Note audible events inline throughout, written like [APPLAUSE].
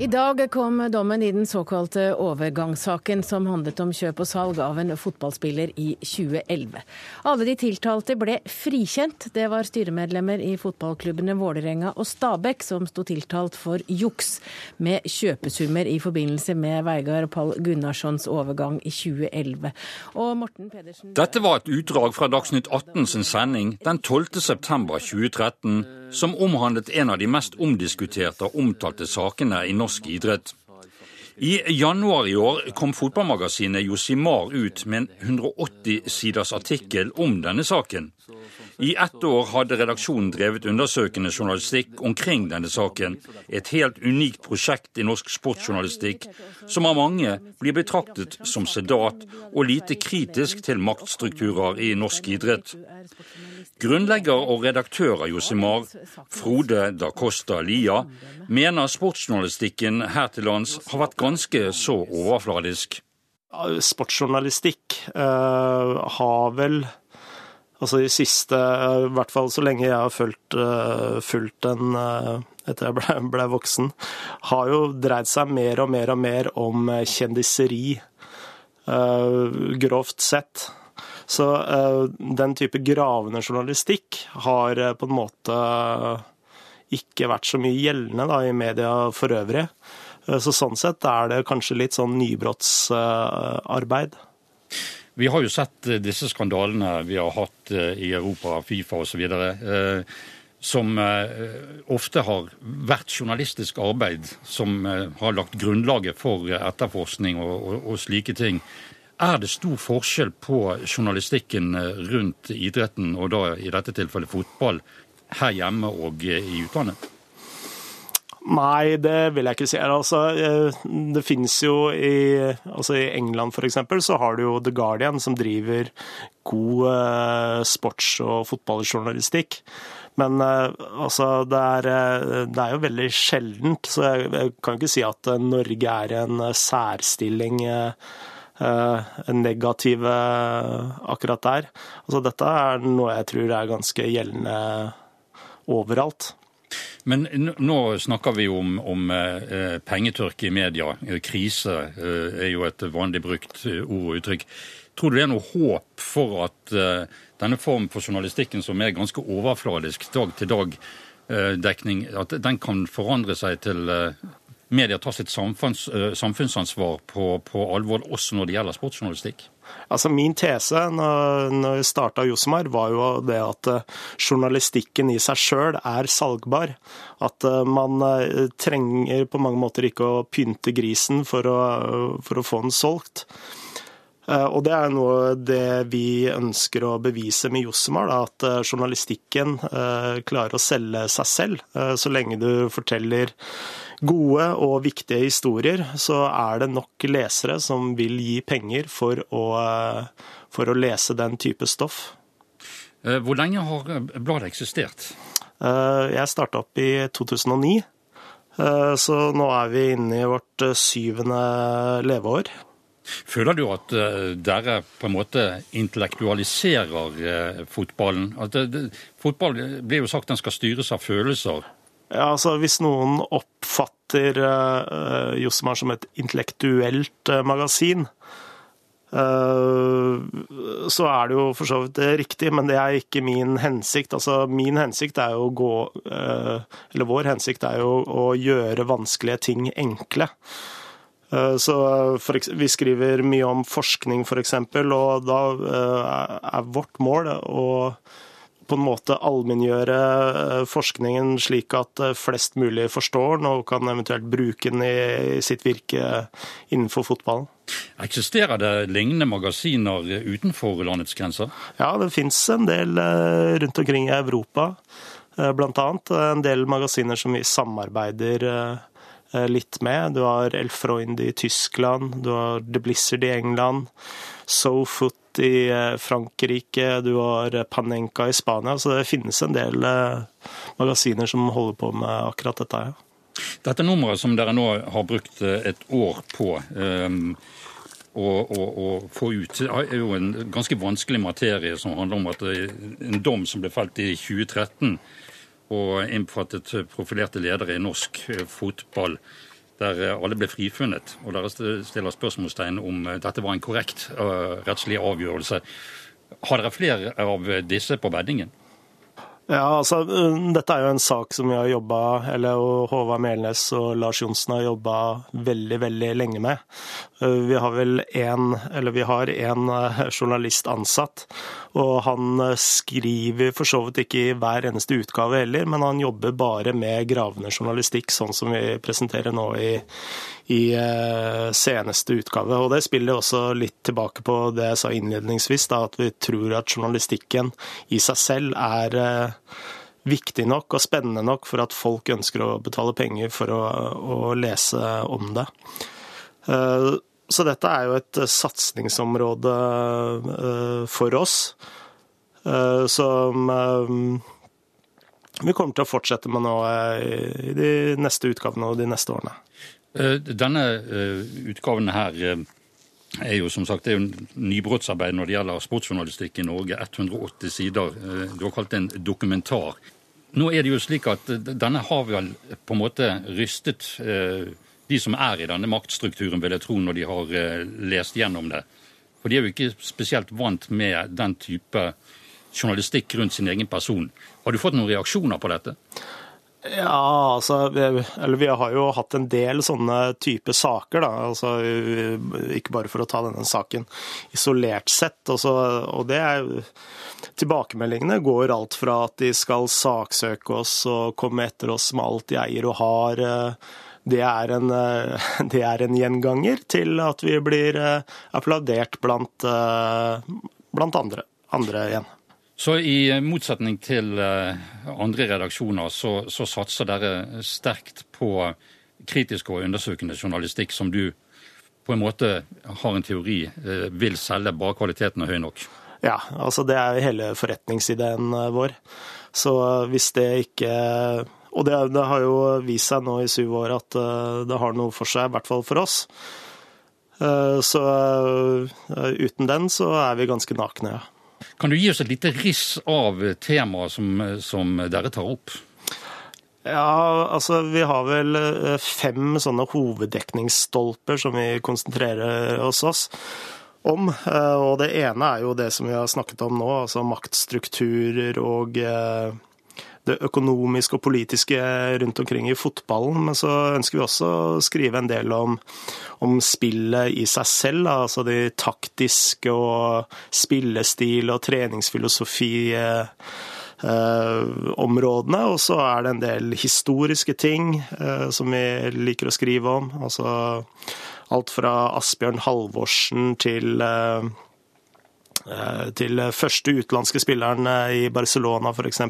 I dag kom dommen i den såkalte overgangssaken som handlet om kjøp og salg av en fotballspiller i 2011. Alle de tiltalte ble frikjent. Det var styremedlemmer i fotballklubbene Vålerenga og Stabæk som sto tiltalt for juks med kjøpesummer i forbindelse med Veigard Pall Gunnarssons overgang i 2011. Og Morten Pedersen Dette var et utdrag fra Dagsnytt 18 sin sending den 12. september 2013 som omhandlet en av de mest omdiskuterte og omtalte sakene i norsk idrett. I januar i år kom fotballmagasinet Josimar ut med en 180 siders artikkel om denne saken. I ett år hadde redaksjonen drevet undersøkende journalistikk omkring denne saken. Et helt unikt prosjekt i norsk sportsjournalistikk, som av mange blir betraktet som sedat og lite kritisk til maktstrukturer i norsk idrett. Grunnlegger og redaktør av Josimar, Frode da Costa Lia, mener sportsjournalistikken her til lands har vært ganske så overfladisk. Sportsjournalistikk uh, har vel Altså de siste, i hvert fall så lenge jeg har fulgt, uh, fulgt den uh, etter jeg ble, ble, voksen, har jo dreid seg mer og mer og mer om kjendiseri, grovt sett. Så den type gravende journalistikk har på en måte ikke vært så mye gjeldende da, i media for øvrig. Så sånn sett er det kanskje litt sånn nybrottsarbeid. Vi har jo sett disse skandalene vi har hatt i Europa, Fifa osv. Som ofte har vært journalistisk arbeid som har lagt grunnlaget for etterforskning og, og, og slike ting. Er det stor forskjell på journalistikken rundt idretten, og da i dette tilfellet fotball, her hjemme og i utlandet? Nei, det vil jeg ikke si. Altså, det finnes jo i, altså I England f.eks. så har du jo The Guardian, som driver god sports- og fotballjournalistikk. Men altså, det er, det er, jo veldig sjeldent, så jeg, jeg kan ikke si at Norge er en særstilling negativ akkurat der. Altså, dette er noe jeg tror er ganske gjeldende overalt. Men nå snakker vi om, om eh, pengetørke i media. Krise eh, er jo et vanlig brukt ord og uttrykk. Tror du det er noe håp for at eh, denne form for journalistikken, som er ganske overfladisk dag-til-dag-dekning, at den kan forandre seg til media tar sitt samfunns, samfunnsansvar på, på alvor, også når det gjelder sportsjournalistikk? Altså Min tese når, når jeg starta Josemar, var jo det at journalistikken i seg sjøl er salgbar. At man trenger på mange måter ikke å pynte grisen for å, for å få den solgt. Og Det er noe det vi ønsker å bevise med Josemar, at journalistikken klarer å selge seg selv. Så lenge du forteller gode og viktige historier, så er det nok lesere som vil gi penger for å, for å lese den type stoff. Hvor lenge har bladet eksistert? Jeg starta opp i 2009. Så nå er vi inne i vårt syvende leveår. Føler du at dere på en måte intellektualiserer fotballen? At det, fotball blir jo sagt den skal styres av følelser. Ja, altså Hvis noen oppfatter uh, Jossemar som et intellektuelt uh, magasin, uh, så er det jo for så vidt riktig, men det er ikke min hensikt. Altså Min hensikt er jo å gå Eller vår hensikt er jo å gjøre vanskelige ting enkle. Så for, Vi skriver mye om forskning, f.eks., og da er vårt mål å på en måte allmenngjøre forskningen slik at flest mulig forstår den og kan eventuelt bruke den i sitt virke innenfor fotballen. Eksisterer det lignende magasiner utenfor landets grenser? Ja, det fins en del rundt omkring i Europa, annet. En del magasiner som vi samarbeider litt med. Du har El Freund i Tyskland, du har The Blizzard i England, SoFoot i Frankrike, du har Panenka i Spania. Så det finnes en del magasiner som holder på med akkurat dette. Ja. Dette nummeret som dere nå har brukt et år på um, å, å, å, få ut, er jo en ganske vanskelig materie som handler om at en dom som ble felt i 2013 og innfattet profilerte ledere i norsk fotball. Der alle ble frifunnet. Og dere stiller spørsmålstegn om dette var en korrekt rettslig avgjørelse. Har dere flere av disse på beddingen? Ja, altså, um, Dette er jo en sak som vi har jobba, eller Håvard Melnes og Lars Johnsen har jobba veldig veldig lenge med. Uh, vi har vel en, eller vi har en uh, journalist ansatt, og han skriver for så vidt ikke i hver eneste utgave heller, men han jobber bare med gravende journalistikk, sånn som vi presenterer nå i, i seneste utgave. Og Det spiller også litt tilbake på det jeg sa innledningsvis, da, at vi tror at journalistikken i seg selv er viktig nok og spennende nok for at folk ønsker å betale penger for å, å lese om det. Eh, så dette er jo et satsingsområde eh, for oss, eh, som vi kommer til å fortsette med nå i de neste utgavene og de neste årene. Denne utgaven her er jo som sagt det er jo nybrottsarbeid når det gjelder sportsjournalistikk i Norge. 180 sider. Du har kalt det en dokumentar. Nå er det jo slik at denne har vel på en måte rystet eh, de som er i denne maktstrukturen, vil jeg tro, når de har eh, lest gjennom det. For de er jo ikke spesielt vant med den type journalistikk rundt sin egen person. Har du fått noen reaksjoner på dette? Ja, altså Eller vi har jo hatt en del sånne type saker, da. Altså, ikke bare for å ta denne saken isolert sett. Også, og det er Tilbakemeldingene går alt fra at de skal saksøke oss og komme etter oss med alt de eier og har. Det er, en, [LAUGHS] det er en gjenganger til at vi blir applaudert blant, blant andre, andre igjen. Så i motsetning til eh, andre redaksjoner, så, så, satser dere sterkt på kritisk og undersøkende journalistikk, som du på en måte har en teori eh, vil selge, bare kvaliteten er høy nok? Ja, altså det er hele forretningsideen eh, vår. Så hvis det ikke Og det, det har jo vist seg nå i syv år at det har noe for seg, i hvert fall for oss. Så uten den så er vi ganske nakne, ja. Kan du gi oss et lite riss av temaet som, som dere tar opp? Ja, altså vi har vel eh, fem sånne hoveddekningsstolper som vi konsentrerer oss oss om. Eh, og det ene er jo det som vi har snakket om nå, altså maktstrukturer og eh, det økonomiske og politiske rundt omkring i fotballen. Men så ønsker vi også å skrive en del om, om spillet i seg selv. Altså de taktiske og spillestil og treningsfilosofi. Eh, områdene, og så er det en del historiske ting eh, som vi liker å skrive om. Altså alt fra Asbjørn Halvorsen til eh, til første utenlandske spilleren i Barcelona, f.eks.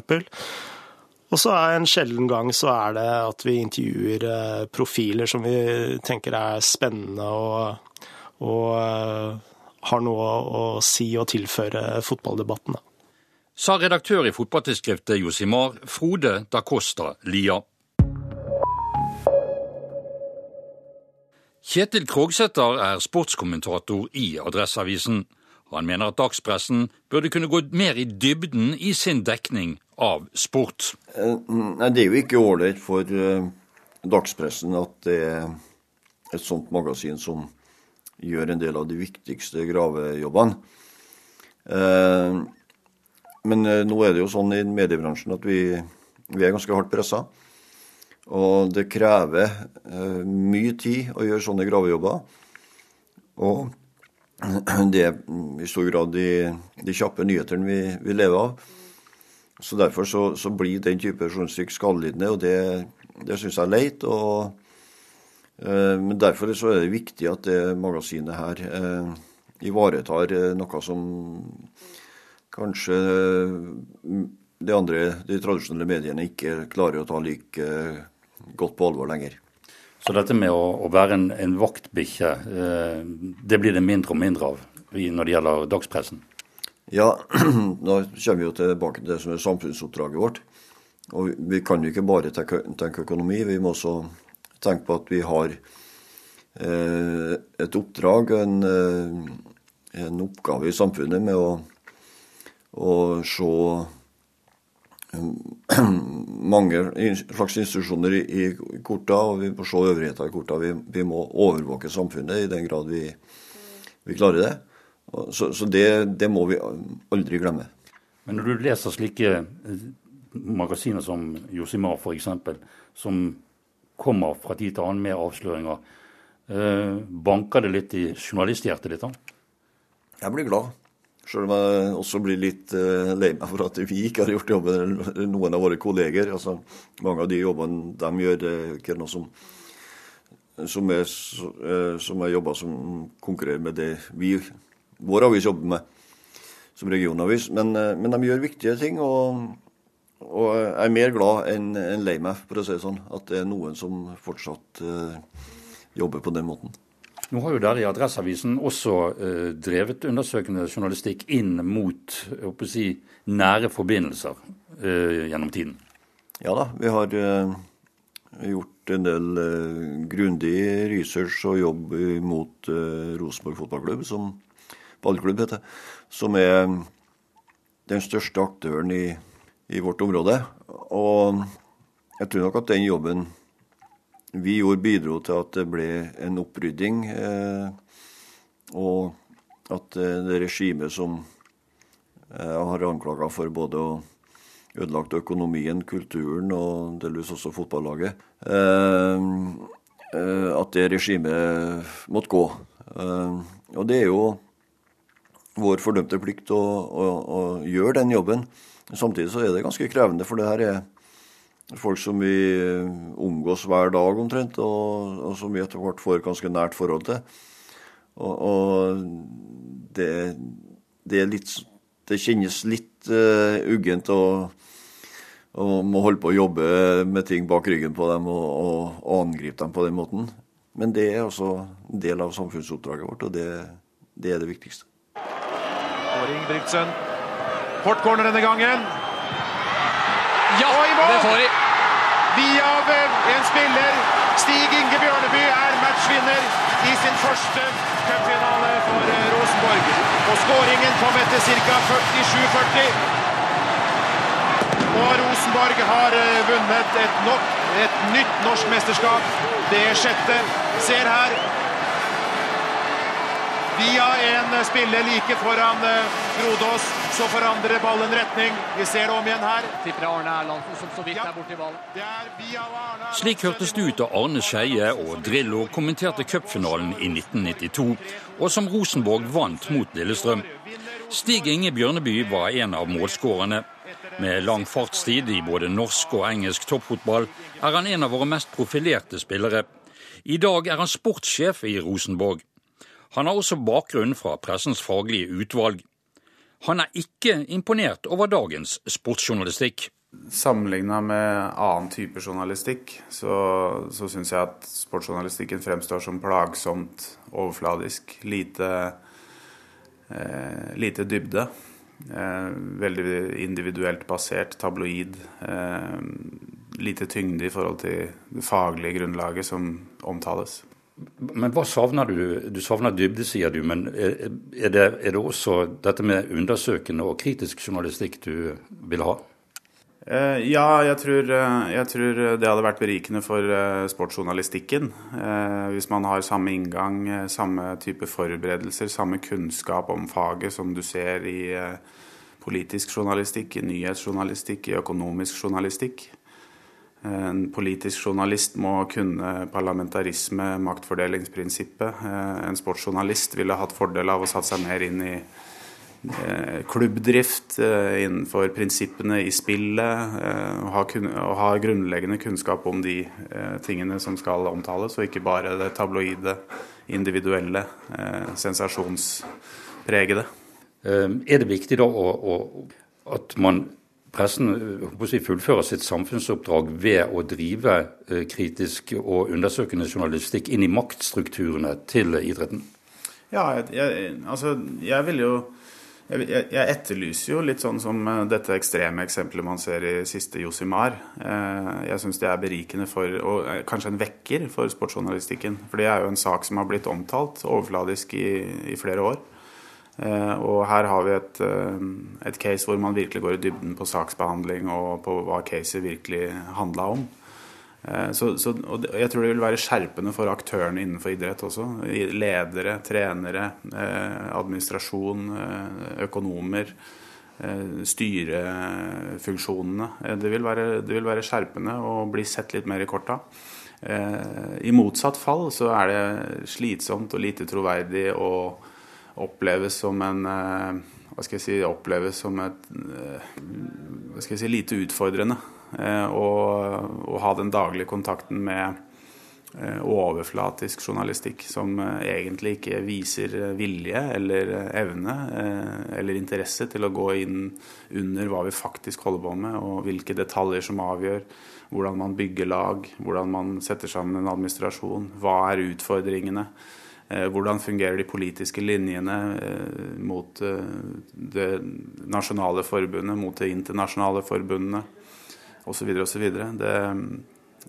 Og så er en sjelden gang så er det at vi intervjuer eh, profiler som vi tenker er spennende og, og uh, har noe å si og tilføre fotballdebatten. Sa redaktør i fotballtidsskriftet Josimar, Frode da Costa Lia. Kjetil Krogsæter er sportskommentator i Adresseavisen. Han mener at dagspressen burde kunne gå mer i dybden i sin dekning av sport. Eh, nei, Det er jo ikke ålreit for eh, dagspressen at det er et sånt magasin som gjør en del av de viktigste gravejobbene. Eh, men nå er det jo sånn i mediebransjen at vi, vi er ganske hardt pressa. Og det krever mye tid å gjøre sånne gravejobber. Og det er i stor grad de, de kjappe nyhetene vi, vi lever av. Så Derfor så, så blir den type journalistikk skadelidende, og det, det syns jeg er leit. Og, eh, men derfor så er det viktig at det magasinet her eh, ivaretar eh, noe som kanskje eh, de andre, de tradisjonelle mediene ikke klarer å ta like eh, godt på alvor lenger. Så dette med å, å være en, en vaktbikkje, eh, det blir det mindre og mindre av når det gjelder dagspressen? Ja, [CLEARS THROAT] da kommer vi jo tilbake til det som er samfunnsoppdraget vårt. Og Vi kan jo ikke bare tenke økonomi, vi må også tenke på at vi har eh, et oppdrag, en, eh, en, oppgave i samfunnet med å, å se [CLEARS THROAT] mange slags institusjoner i, i korta, og vi må se øvrigheter i korta. Vi, vi, må overvåke samfunnet i den grad vi, vi klarer det. Så, så det, det, må vi aldri glemme. Men når du leser slike eh, magasiner som Josimar f.eks., som kommer fra tid til annen med avsløringer, eh, banker det litt i journalisthjertet ditt? da? Jeg blir glad. Selv om jeg også blir litt uh, lei meg for at vi ikke har gjort jobben, eller noen av våre kolleger. Altså, mange av de jobbene de gjør, er ikke noe som, som, er, uh, som er jobber som konkurrerer med det vi, vår avis jobber med som regionavis. Men, uh, men de gjør viktige ting. og, og jeg er mer glad enn en lei meg, for å si det sånn, at det er noen som fortsatt jobber på den måten. Nå har jo dere i Adresseavisen også eh, drevet undersøkende journalistikk inn mot si, nære forbindelser eh, gjennom tiden. Ja da, vi har eh, gjort en del eh, grundig research og jobb mot eh, Rosenborg fotballklubb, som ballklubb heter, som er den største aktøren i, i vårt område. Og jeg tror nok at den jobben vi gjorde, bidro til at det ble en opprydding. Eh, og at eh, det regimet som eh, har anklaga for både å ødelagt økonomien, kulturen og delvis også fotballaget, at det regimet måtte gå. Og det er jo vår fordømte plikt å, å, å gjøre den jobben. Samtidig så er det ganske krevende, for det her er folk som vi eh, omgås hver dag omtrent, og, og som vi etter hvert får et ganske nært forhold til. Og, og det, det, litt, det, kjennes litt uh, uggent å må holde på å jobbe med ting bak ryggen på dem og, og, og angripe dem på den måten. Men det er også en del av samfunnsoppdraget vårt, og det, det er det viktigste. Kåring Ingebrigtsen. Kort corner denne gangen. Ja, det får de. Via en spiller. Stig Inge Bjørneby er matchvinner i sin første cupfinale for eh, Rosenborg. Og skåringen kom etter ca. 47-40. Og Rosenborg har eh, vunnet et, nok, et nytt norsk mesterskap. Det sjette. Ser her Via en spiller like foran eh, Grodås, så forandrer ballen retning. Vi ser det om igjen her. Tipper Arne Erlandsen som så vidt er borti ballen. Slik hørtes det ut da Arne Skeie og Drillo kommenterte cupfinalen i 1992, og som Rosenborg vant mot Lillestrøm. Stig Inge Bjørneby var en av målskårerne. Med lang fartstid i både norsk og engelsk toppfotball er han en av våre mest profilerte spillere. I dag er han sportssjef i Rosenborg. Han har også bakgrunn fra pressens faglige utvalg. Han er ikke imponert over dagens sportsjournalistikk. Sammenligna med annen type journalistikk, så, så syns jeg at sportsjournalistikken fremstår som plagsomt overfladisk. Lite, eh, lite dybde. Eh, veldig individuelt basert, tabloid. Eh, lite tyngde i forhold til det faglige grunnlaget som omtales. Men hva savner du? Du savner dybde, sier du. Men er det, er det også dette med undersøkende og kritisk journalistikk du vil ha? Eh, ja, jeg tror, eh, jeg tror, det hadde vært berikende for eh, sportsjournalistikken. Hvis man har samme inngang, samme type forberedelser, samme kunnskap om faget som du ser i politisk journalistikk, i nyhetsjournalistikk, i økonomisk journalistikk. En politisk journalist må kunne parlamentarisme, maktfordelingsprinsippet. Eh, en sportsjournalist ville hatt fordel av å satt seg mer inn i eh, klubbdrift, eh, innenfor prinsippene i spillet, og ha, grunnleggende kunnskap om de tingene som skal omtales, og ikke bare det tabloide, individuelle, sensasjonspregede. Er det viktig da å, å, at man pressen eh, fullfører sitt samfunnsoppdrag ved å drive eh, kritisk og undersøkende journalistikk inn i maktstrukturene til idretten? Ja, jeg, altså, jeg vil jo jeg, etterlyser jo litt sånn som eh, dette ekstreme eksempelet man ser i siste Josimar. Jeg syns det er berikende for, og kanskje en vekker for sportsjournalistikken. For det er jo en sak som har blitt omtalt overfladisk i, i flere år. Og her har vi et, et case hvor man virkelig går i dybden på saksbehandling og på hva caset virkelig handla om. Så, så, og jeg tror det vil være skjerpende for aktørene innenfor idrett også. Ledere, trenere, administrasjon, økonomer. Eh, styrefunksjonene. Eh, det vil, være, det vil være skjerpende å bli sett litt mer i korta. Eh, I motsatt fall så er det slitsomt og lite troverdig og oppleves som en hva skal jeg si, oppleves som et hva skal jeg si, lite utfordrende å, å ha den daglige kontakten med Eh, overflatisk journalistikk som eh, egentlig ikke viser eh, vilje eller evne eller interesse til å gå inn under hva vi faktisk holder på med, og hvilke detaljer som avgjør hvordan man bygger lag, hvordan man setter sammen en administrasjon, hva er utfordringene. Hvordan fungerer de politiske linjene mot det nasjonale forbundet, mot det internasjonale forbundene osv. osv. Det,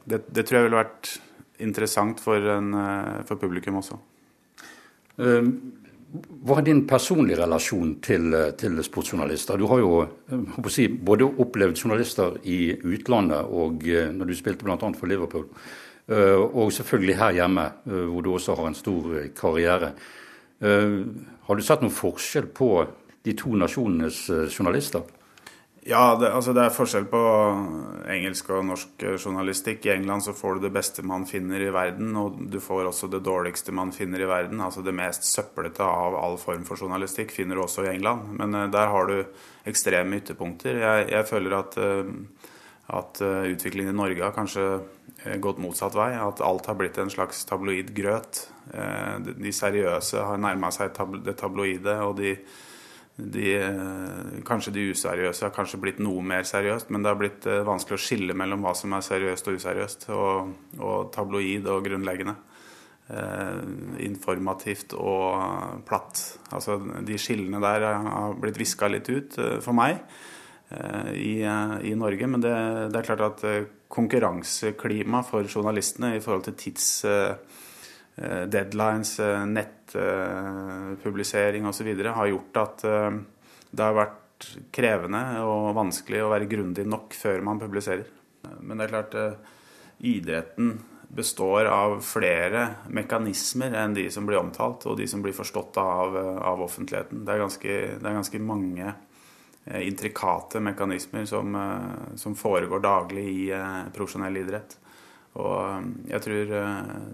det, det tror jeg ville vært interessant for, en, eh, for publikum også. Eh, hva er din personlige relasjon til, eh, til sportsjournalister? Du har jo si, både opplevd journalister i utlandet og når du spilte bl.a. for Liverpool, og selvfølgelig her hjemme, hvor du også har en stor karriere. Har du sett noen forskjell på de to nasjonenes journalister? Ja, det, altså det er forskjell på engelsk og norsk journalistikk. I England så får du det beste man finner i verden, og du får også det dårligste man finner i verden. Altså det mest søplete av all form for journalistikk finner du også i England. Men der har du ekstreme ytterpunkter. Jeg, jeg føler at, uh, at uh, utviklingen i Norge har kanskje gått motsatt vei. At alt har blitt en slags tabloid grøt. De seriøse har nærma seg det tabloide, og de de, eh, kanskje de useriøse har kanskje blitt noe mer seriøst, men det har blitt eh, vanskelig å skille mellom hva som er seriøst og useriøst, og, og tabloid og grunnleggende. Eh, informativt og platt. Altså, de skillene der har blitt viska litt ut eh, for meg eh, i, i, Norge. Men det, det, er klart at konkurranseklimaet for journalistene i forhold til tids Eh, deadlines, eh, nettpublisering osv. har gjort at eh, det har vært krevende og vanskelig å være grundig nok før man publiserer. Men det er klart, idretten består av flere mekanismer enn de som blir omtalt, og de som blir forstått av, av offentligheten. Det er, ganske, det er, ganske, mange intrikate mekanismer som, som foregår daglig i profesjonell idrett. Og jeg tror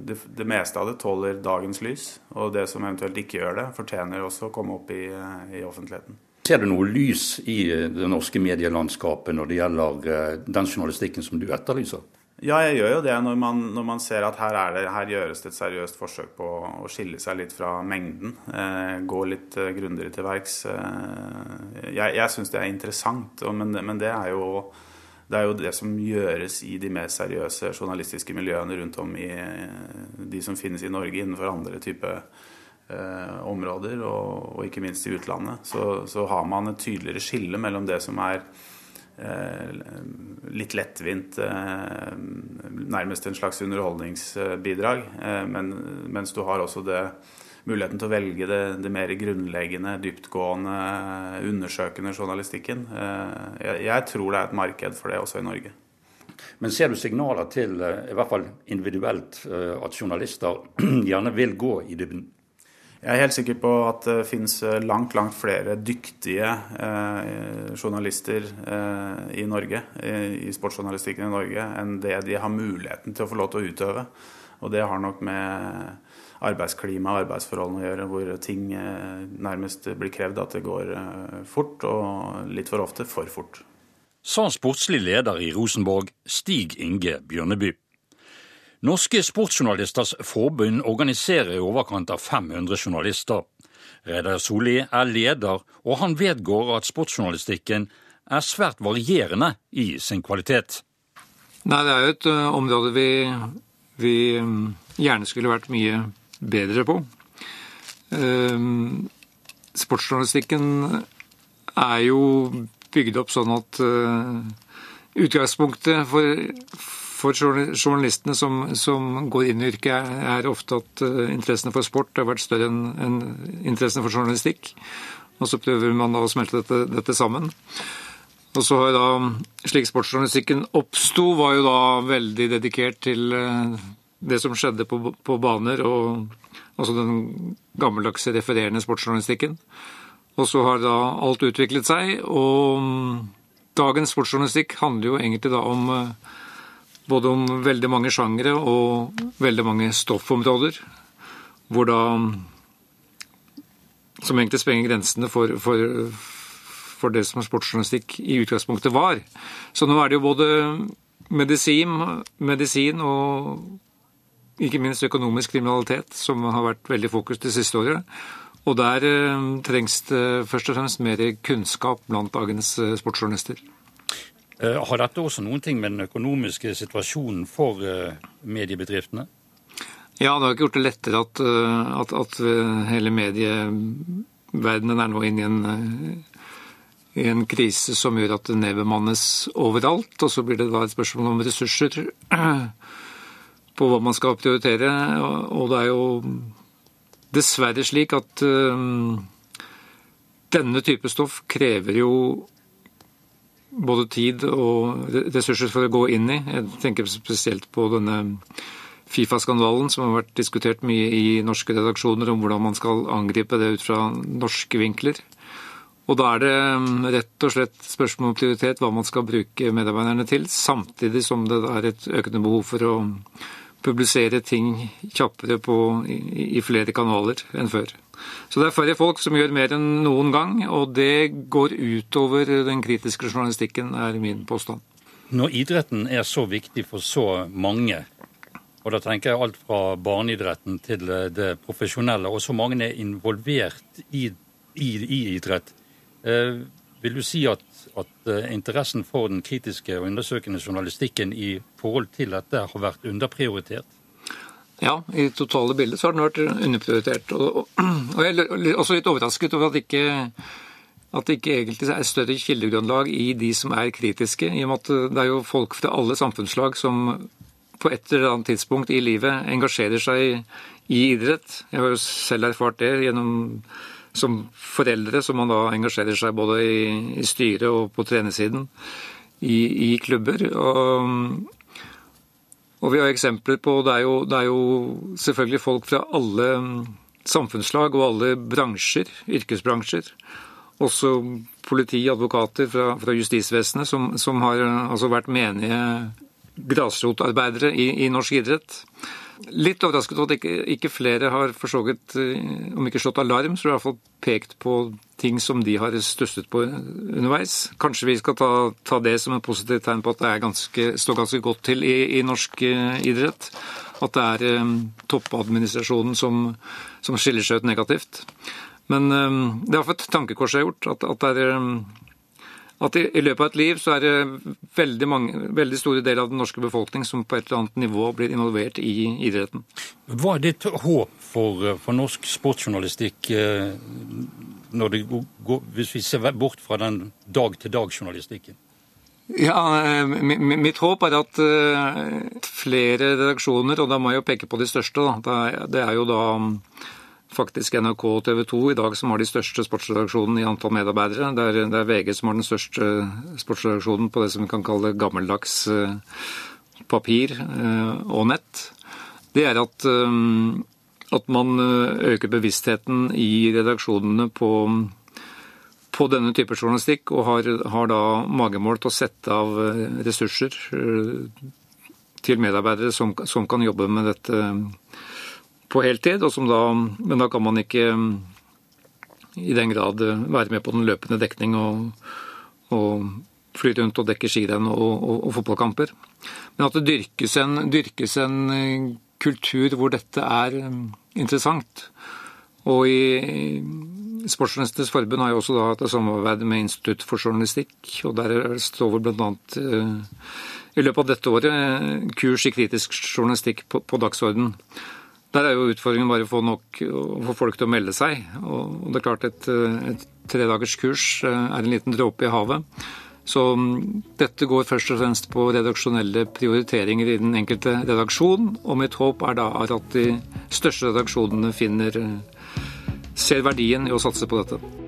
det, det, meste av det tåler dagens lys, og det som eventuelt ikke gjør det, fortjener også å komme opp i, i offentligheten. Ser du noe lys i det norske medielandskapet når det gjelder den journalistikken som du etterlyser? Ja, jeg gjør jo det når man, når man ser at her, det, her, gjøres det et seriøst forsøk på å skille seg litt fra mengden. Eh, gå litt eh, grundigere til verks. Eh, jeg jeg syns det er interessant, og, men, men, det er jo det er jo det som gjøres i de mer seriøse journalistiske miljøene rundt om i de som finnes i Norge innenfor andre typer eh, områder, og, og, ikke minst i utlandet. Så, så, har man et tydeligere skille mellom det som er eh, litt lettvint, eh, nærmest en slags underholdningsbidrag, eh, men, mens du har også det muligheten til å velge det, det mer grunnleggende, dyptgående, undersøkende journalistikken. Eh, jeg, jeg tror det er et marked for det også i Norge. Men ser du signaler til, eh, i hvert fall individuelt, eh, at journalister [CLEARS THROAT] gjerne vil gå i dybden? Jeg er helt sikker på at det finnes langt, langt flere dyktige eh, journalister eh, i Norge, i sportsjournalistikken i Norge, enn det de har muligheten til å få lov til å utøve. Og det har nok med arbeidsklima og arbeidsforholdene å gjøre, hvor ting eh, nærmest blir krevd at det går eh, fort, og litt for ofte for fort. Sa sportslig leder i Rosenborg, Stig Inge Bjørneby. Norske Sportsjournalisters Forbund organiserer i overkant av 500 journalister. Reidar Solli er leder, og han vedgår at sportsjournalistikken er svært varierende i sin kvalitet. Nei, det er jo et uh, område vi, vi um, gjerne skulle vært mye bedre på. Ehm, sportsjournalistikken er jo bygd opp sånn at eh, utgangspunktet for, for journalistene som, som, går inn i yrket, er, ofte at uh, interessene for sport har vært større enn en interessene for journalistikk. Og så prøver man da å smelte dette, dette sammen. Og så har da, Slik sportsjournalistikken oppsto, var jo da veldig dedikert til uh, det som skjedde på, på baner, og altså den gammeldagse refererende sportsjournalistikken. Og så har da alt utviklet seg, og mm, dagens sportsjournalistikk handler jo egentlig da om uh, både om veldig mange sjangre og veldig mange stoffområder. Hvor da Som egentlig sprenger grensene for, for, for det som sportsjournalistikk i utgangspunktet var. Så nå er det jo både medisin, medisin og ikke minst økonomisk kriminalitet som har vært veldig fokus det siste året. Og der eh, trengs det først og fremst mer kunnskap blant dagens eh, sportsjournalister. Eh, har dette også noen ting med den økonomiske situasjonen for eh, mediebedriftene? Ja, det har ikke gjort det lettere at, eh, at, at hele medieverdenen er nå inne i en, i en krise som gjør at det nedbemannes overalt. Og så blir det da et spørsmål om ressurser [CLEARS THROAT] på hva man skal prioritere. Og det er jo dessverre slik at denne type stoff krever jo både tid og ressurser for å gå inn i. Jeg tenker spesielt på denne Fifa-skandalen som har vært diskutert mye i norske redaksjoner om hvordan man skal angripe det ut fra norske vinkler. Og da er det mm, rett og slett spørsmål om prioritet hva man skal bruke medarbeiderne til, samtidig som det er et økende behov for å publisere ting kjappere på, i, i flere kanaler enn før. Så det er færre folk som gjør mer enn noen gang, og det går utover den kritiske journalistikken, er min påstand. Når idretten er så viktig for så mange, og da tenker jeg alt fra barneidretten til det profesjonelle, og så mange er involvert i, i, i idrett, eh, vil du si at, at, eh, interessen for den kritiske og undersøkende journalistikken i forhold til dette har vært underprioritert? Ja, i det totale bildet så har den vært underprioritert. Og, jeg er også litt overrasket over at, ikke, at det ikke egentlig er større kildegrunnlag i de som er kritiske. I og med at det er jo folk fra alle samfunnslag som på et eller annet tidspunkt i livet engasjerer seg i idrett. Jeg har jo selv erfart det gjennom som foreldre, som man da engasjerer seg både i, i styret og på trenersiden i, i klubber. Og, og vi har eksempler på det er, jo, det er jo selvfølgelig folk fra alle samfunnslag og alle bransjer, yrkesbransjer. Også politi, advokater fra, fra justisvesenet som, som, har altså vært menige grasrotarbeidere i, i norsk idrett. Litt overrasket over at ikke, ikke flere har for så vidt, eh, om ikke slått alarm, så i hvert fall pekt på ting som de har stusset på underveis. Kanskje vi skal ta, ta det som et positivt tegn på at det ganske, står ganske godt til i, i norsk uh, idrett. At det er um, toppadministrasjonen som, som, skiller seg ut negativt. Men det er iallfall et tankekors jeg har gjort. At, at det er at i, løpet av et liv så er det veldig, mange, veldig store deler av den norske befolkning som på et eller annet nivå blir involvert i idretten. Hva er ditt håp for, for norsk sportsjournalistikk eh, går, hvis vi ser bort fra den dag-til-dag-journalistikken? Ja, eh, Mitt håp er at eh, flere redaksjoner, og da må jeg jo peke på de største, da. det er jo da faktisk NRK og TV 2 i dag som har de største sportsredaksjonene i antall medarbeidere. Det er, det er, VG som har den største sportsredaksjonen på det som vi kan kalle gammeldags eh, papir eh, og nett. Det er at, eh, at man øker bevisstheten i redaksjonene på, på denne type journalistikk, og har, har da magemål til å sette av ressurser til medarbeidere som, som kan jobbe med dette på heltid, da, men da kan man ikke i den grad eh, være med på den løpende dekning og, og fly rundt og dekke skirenn og, og, og, fotballkamper. Men at det dyrkes en, dyrkes en, eh, kultur hvor dette er mm, interessant. Og i Sportsjournalistenes forbund har jo også da et samarbeid med Institutt for journalistikk, og der står vel bl.a. Eh, i løpet av dette året kurs i kritisk journalistikk på, på dagsordenen. Der er jo utfordringen bare å få, nok, å få folk til å melde seg. Og det er klart et, et tredagerskurs eh, er en liten dråpe i havet. Så mm, dette går først og fremst på redaksjonelle prioriteringer i den enkelte redaksjon, og mitt håp er da at de største redaksjonene finner, ser verdien i å satse på dette.